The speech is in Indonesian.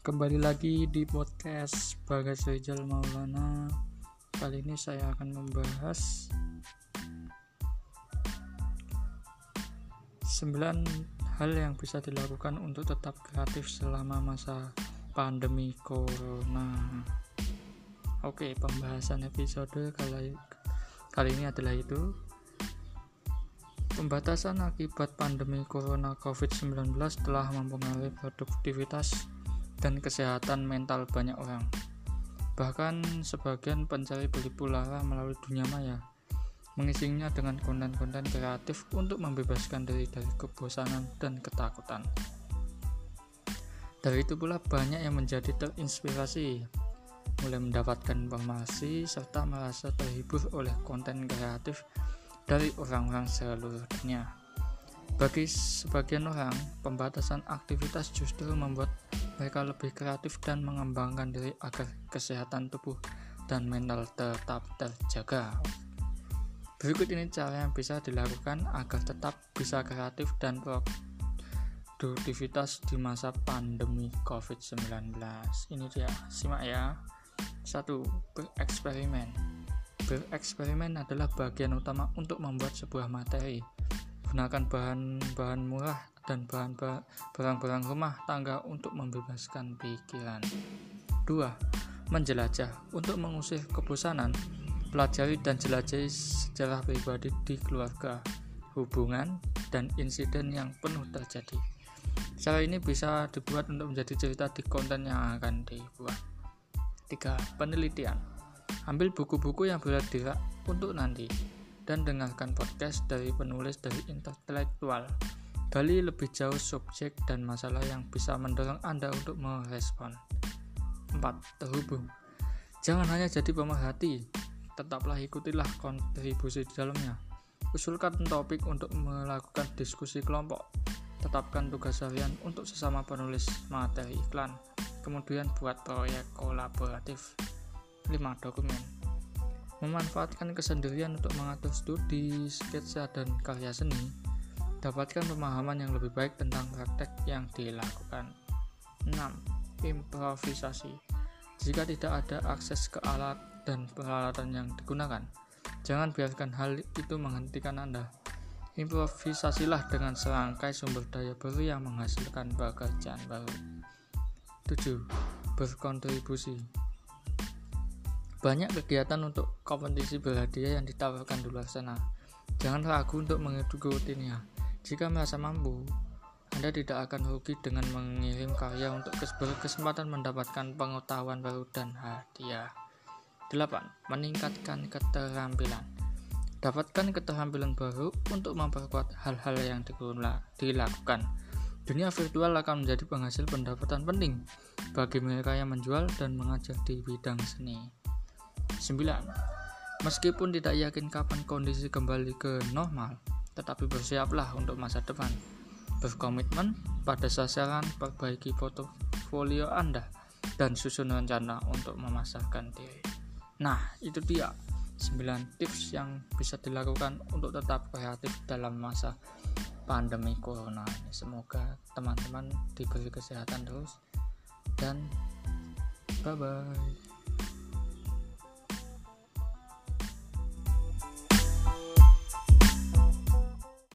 kembali lagi di podcast Bagas Rizal Maulana. Kali ini saya akan membahas 9 hal yang bisa dilakukan untuk tetap kreatif selama masa pandemi corona. Oke, pembahasan episode kali kali ini adalah itu Pembatasan akibat pandemi corona COVID-19 telah mempengaruhi produktivitas dan kesehatan mental banyak orang. Bahkan sebagian pencari beli pulara melalui dunia maya mengisinya dengan konten-konten kreatif untuk membebaskan diri dari kebosanan dan ketakutan. Dari itu pula banyak yang menjadi terinspirasi, mulai mendapatkan informasi serta merasa terhibur oleh konten kreatif dari orang-orang seluruh dunia. Bagi sebagian orang, pembatasan aktivitas justru membuat mereka lebih kreatif dan mengembangkan diri agar kesehatan tubuh dan mental tetap terjaga. Berikut ini cara yang bisa dilakukan agar tetap bisa kreatif dan produktivitas di masa pandemi COVID-19. Ini dia, simak ya. 1. Bereksperimen Bereksperimen adalah bagian utama untuk membuat sebuah materi. Gunakan bahan-bahan murah dan bahan barang-barang rumah tangga untuk membebaskan pikiran. 2. Menjelajah untuk mengusir kebosanan. Pelajari dan jelajahi sejarah pribadi di keluarga, hubungan, dan insiden yang penuh terjadi. Cara ini bisa dibuat untuk menjadi cerita di konten yang akan dibuat. 3. Penelitian Ambil buku-buku yang berat rak untuk nanti dan dengarkan podcast dari penulis dari intelektual. Gali lebih jauh subjek dan masalah yang bisa mendorong Anda untuk merespon. 4. Terhubung. Jangan hanya jadi pemerhati, tetaplah ikutilah kontribusi di dalamnya. Usulkan topik untuk melakukan diskusi kelompok. Tetapkan tugas harian untuk sesama penulis materi iklan. Kemudian buat proyek kolaboratif. 5. Dokumen Memanfaatkan kesendirian untuk mengatur studi, sketsa, dan karya seni Dapatkan pemahaman yang lebih baik tentang praktek yang dilakukan 6. Improvisasi Jika tidak ada akses ke alat dan peralatan yang digunakan Jangan biarkan hal itu menghentikan Anda Improvisasilah dengan serangkai sumber daya baru yang menghasilkan pekerjaan baru 7. Berkontribusi banyak kegiatan untuk kompetisi berhadiah yang ditawarkan di luar sana. Jangan ragu untuk mengikutinya. Jika merasa mampu, Anda tidak akan rugi dengan mengirim karya untuk berkesempatan mendapatkan pengetahuan baru dan hadiah. 8. Meningkatkan keterampilan. Dapatkan keterampilan baru untuk memperkuat hal-hal yang dilakukan. Dunia virtual akan menjadi penghasil pendapatan penting bagi mereka yang menjual dan mengajar di bidang seni. 9. Meskipun tidak yakin kapan kondisi kembali ke normal, tetapi bersiaplah untuk masa depan. Berkomitmen pada sasaran, perbaiki portofolio Anda, dan susun rencana untuk memasarkan diri. Nah, itu dia 9 tips yang bisa dilakukan untuk tetap kreatif dalam masa pandemi corona. Semoga teman-teman diberi kesehatan terus dan bye bye.